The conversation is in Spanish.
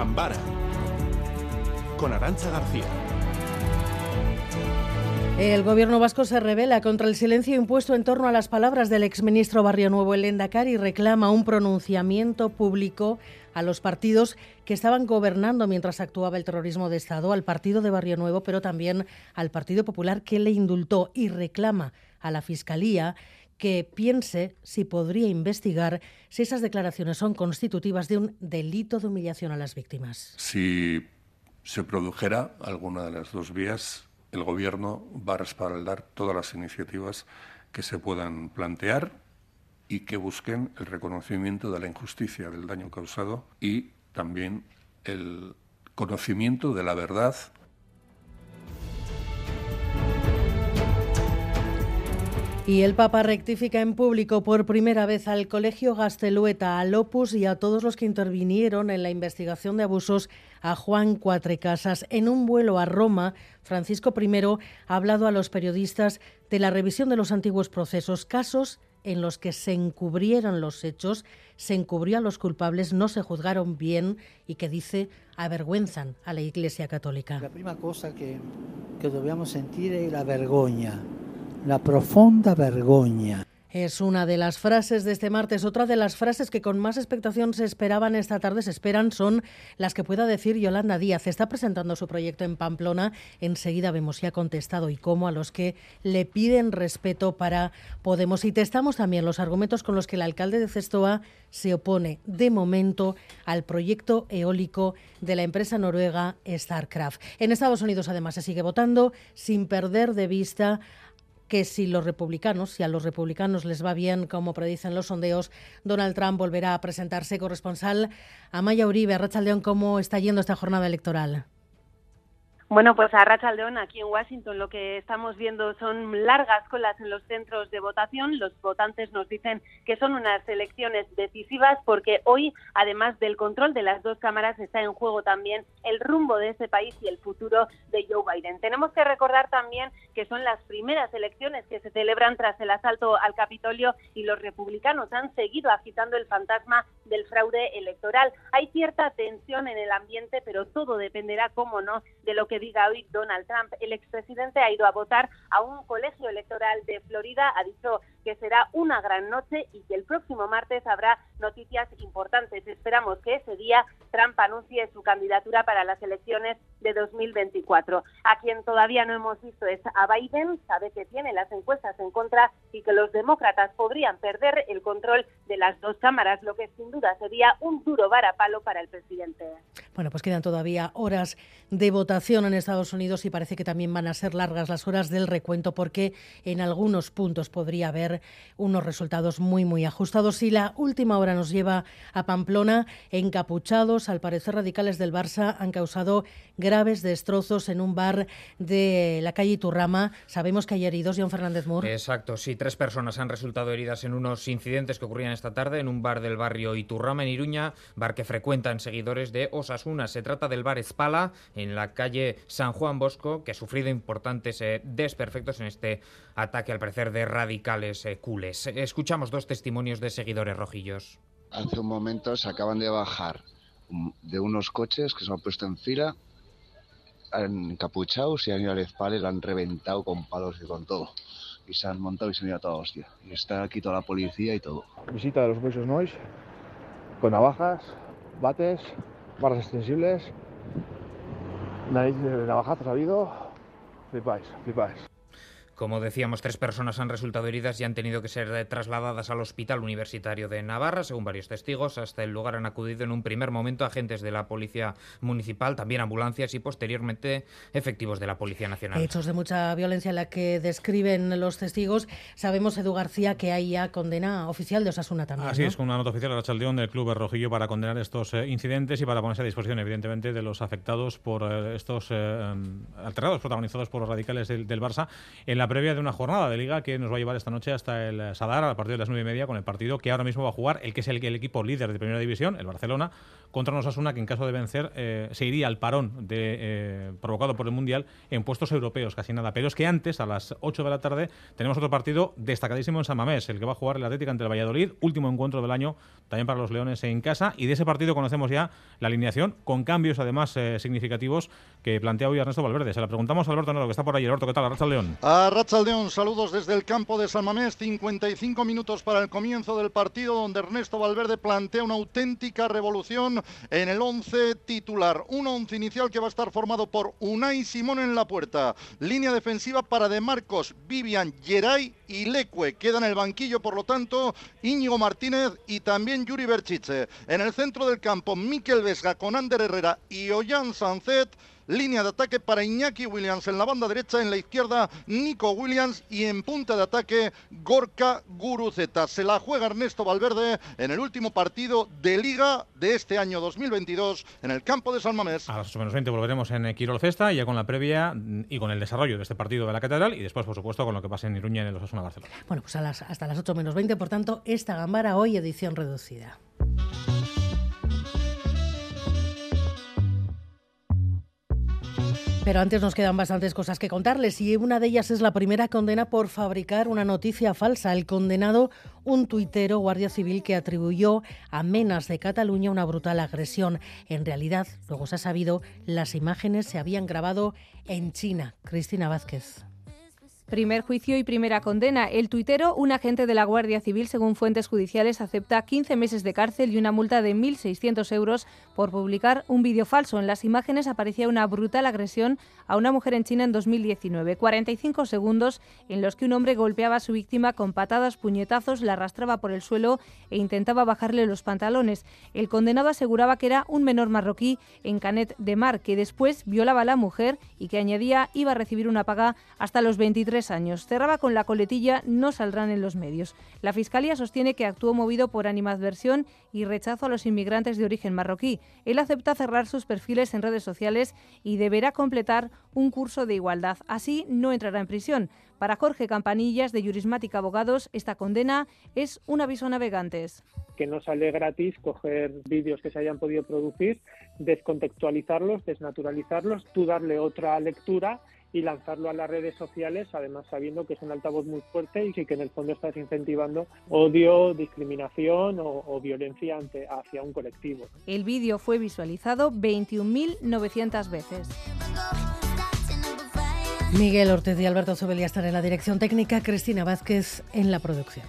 Gambara con Arancha García. El gobierno vasco se revela contra el silencio impuesto en torno a las palabras del exministro Barrio Nuevo el Endacari y reclama un pronunciamiento público a los partidos que estaban gobernando mientras actuaba el terrorismo de Estado, al partido de Barrio Nuevo, pero también al Partido Popular que le indultó y reclama a la Fiscalía que piense si podría investigar si esas declaraciones son constitutivas de un delito de humillación a las víctimas. Si se produjera alguna de las dos vías, el Gobierno va a respaldar todas las iniciativas que se puedan plantear y que busquen el reconocimiento de la injusticia del daño causado y también el conocimiento de la verdad Y el Papa rectifica en público por primera vez al Colegio Gastelueta, al Opus y a todos los que intervinieron en la investigación de abusos a Juan Cuatrecasas. En un vuelo a Roma, Francisco I ha hablado a los periodistas de la revisión de los antiguos procesos, casos en los que se encubrieron los hechos, se encubrió a los culpables, no se juzgaron bien y que dice avergüenzan a la Iglesia Católica. La primera cosa que, que dobbiamo sentire es la vergogna la profunda vergüenza. Es una de las frases de este martes. Otra de las frases que con más expectación se esperaban esta tarde, se esperan, son las que pueda decir Yolanda Díaz. Está presentando su proyecto en Pamplona. Enseguida vemos si ha contestado y cómo a los que le piden respeto para Podemos. Y testamos también los argumentos con los que el alcalde de Cestoa se opone de momento al proyecto eólico de la empresa noruega Starcraft. En Estados Unidos, además, se sigue votando sin perder de vista que si los republicanos, si a los republicanos les va bien, como predicen los sondeos, Donald Trump volverá a presentarse corresponsal. Amaya Uribe, León, ¿cómo está yendo esta jornada electoral? Bueno, pues a Racha León, aquí en Washington, lo que estamos viendo son largas colas en los centros de votación. Los votantes nos dicen que son unas elecciones decisivas porque hoy, además del control de las dos cámaras, está en juego también el rumbo de ese país y el futuro de Joe Biden. Tenemos que recordar también que son las primeras elecciones que se celebran tras el asalto al Capitolio y los republicanos han seguido agitando el fantasma del fraude electoral. Hay cierta tensión en el ambiente, pero todo dependerá, cómo no, de lo que diga hoy Donald Trump. El expresidente ha ido a votar a un colegio electoral de Florida, ha dicho que será una gran noche y que el próximo martes habrá noticias importantes. Esperamos que ese día Trump anuncie su candidatura para las elecciones de 2024. A quien todavía no hemos visto es a Biden, sabe que tiene las encuestas en contra y que los demócratas podrían perder el control de las dos cámaras, lo que sin duda sería un duro varapalo para el presidente. Bueno, pues quedan todavía horas de votación en Estados Unidos y parece que también van a ser largas las horas del recuento porque en algunos puntos podría haber unos resultados muy, muy ajustados. Y la última hora nos lleva a Pamplona, encapuchados, al parecer radicales del Barça, han causado graves destrozos en un bar de la calle Iturrama. Sabemos que hay heridos, John Fernández Moore. Exacto, sí, tres personas han resultado heridas en unos incidentes que ocurrían esta tarde en un bar del barrio Iturrama, en Iruña, bar que frecuentan seguidores de Osasuna. Se trata del bar Espala, en la calle San Juan Bosco, que ha sufrido importantes eh, desperfectos en este ataque, al parecer, de radicales eh, cules. Escuchamos dos testimonios de seguidores rojillos. Hace un momento se acaban de bajar de unos coches que se han puesto en fila, encapuchados y han ido al espalda y lo han reventado con palos y con todo. Y se han montado y se han ido a toda hostia. Y está aquí toda la policía y todo. Visita de los Boisos Noise con navajas, bates, barras extensibles, navajazos ha habido. Flipáis, flipáis. Como decíamos, tres personas han resultado heridas y han tenido que ser eh, trasladadas al Hospital Universitario de Navarra, según varios testigos. Hasta el lugar han acudido en un primer momento agentes de la Policía Municipal, también ambulancias y posteriormente efectivos de la Policía Nacional. Hechos de mucha violencia en la que describen los testigos. Sabemos, Edu García, que hay ya condena oficial de Osasuna también. Así es, con una nota oficial de la Chaldeón del Club Rojillo para condenar estos eh, incidentes y para ponerse a disposición, evidentemente, de los afectados por eh, estos alterados protagonizados por los radicales del, del Barça. En la previa de una jornada de liga que nos va a llevar esta noche hasta el Sadar a partir de las nueve y media con el partido que ahora mismo va a jugar el que es el, el equipo líder de primera división, el Barcelona, contra un Osasuna que en caso de vencer eh, se iría al parón de, eh, provocado por el Mundial en puestos europeos, casi nada. Pero es que antes, a las 8 de la tarde, tenemos otro partido destacadísimo en San Mamés, el que va a jugar el Atlético ante el Valladolid, último encuentro del año también para los Leones en casa. Y de ese partido conocemos ya la alineación, con cambios además eh, significativos que plantea hoy Ernesto Valverde. Se la preguntamos a Alberto Nero, que está por ahí. Alberto, ¿qué tal? Racha León. A Racha León, saludos desde el campo de San Mamés. 55 minutos para el comienzo del partido, donde Ernesto Valverde plantea una auténtica revolución en el 11 titular. Un 11 inicial que va a estar formado por Unai Simón en la puerta. Línea defensiva para De Marcos, Vivian, Geray y Leque. Queda en el banquillo, por lo tanto, Íñigo Martínez y también Yuri Berchiche. En el centro del campo, Miquel Vesga con Ander Herrera y Ollán Sancet. Línea de ataque para Iñaki Williams en la banda derecha, en la izquierda Nico Williams y en punta de ataque Gorka Guruceta. Se la juega Ernesto Valverde en el último partido de liga de este año 2022 en el campo de San Mamés. A las 8 menos 20 volveremos en Quirol Festa, ya con la previa y con el desarrollo de este partido de la Catedral y después, por supuesto, con lo que pase en Iruña en el Osasuna Barcelona. Bueno, pues a las, hasta las 8 menos 20, por tanto, esta Gambara hoy edición reducida. Pero antes nos quedan bastantes cosas que contarles y una de ellas es la primera condena por fabricar una noticia falsa. El condenado, un tuitero guardia civil que atribuyó a Menas de Cataluña una brutal agresión. En realidad, luego se ha sabido, las imágenes se habían grabado en China. Cristina Vázquez. Primer juicio y primera condena. El tuitero, un agente de la Guardia Civil, según fuentes judiciales, acepta 15 meses de cárcel y una multa de 1.600 euros por publicar un vídeo falso. En las imágenes aparecía una brutal agresión a una mujer en China en 2019. 45 segundos en los que un hombre golpeaba a su víctima con patadas, puñetazos, la arrastraba por el suelo e intentaba bajarle los pantalones. El condenado aseguraba que era un menor marroquí en Canet de Mar, que después violaba a la mujer y que añadía iba a recibir una paga hasta los 23 años. Cerraba con la coletilla no saldrán en los medios. La Fiscalía sostiene que actuó movido por animadversión y rechazo a los inmigrantes de origen marroquí. Él acepta cerrar sus perfiles en redes sociales y deberá completar un curso de igualdad. Así no entrará en prisión. Para Jorge Campanillas, de Jurismática Abogados, esta condena es un aviso a navegantes. Que no sale gratis coger vídeos que se hayan podido producir, descontextualizarlos, desnaturalizarlos, tú darle otra lectura y lanzarlo a las redes sociales, además sabiendo que es un altavoz muy fuerte y que en el fondo estás incentivando odio, discriminación o, violencia ante, hacia un colectivo. El vídeo fue visualizado 21.900 veces. Miguel Ortiz y Alberto Zubelía están en la dirección técnica, Cristina Vázquez en la producción.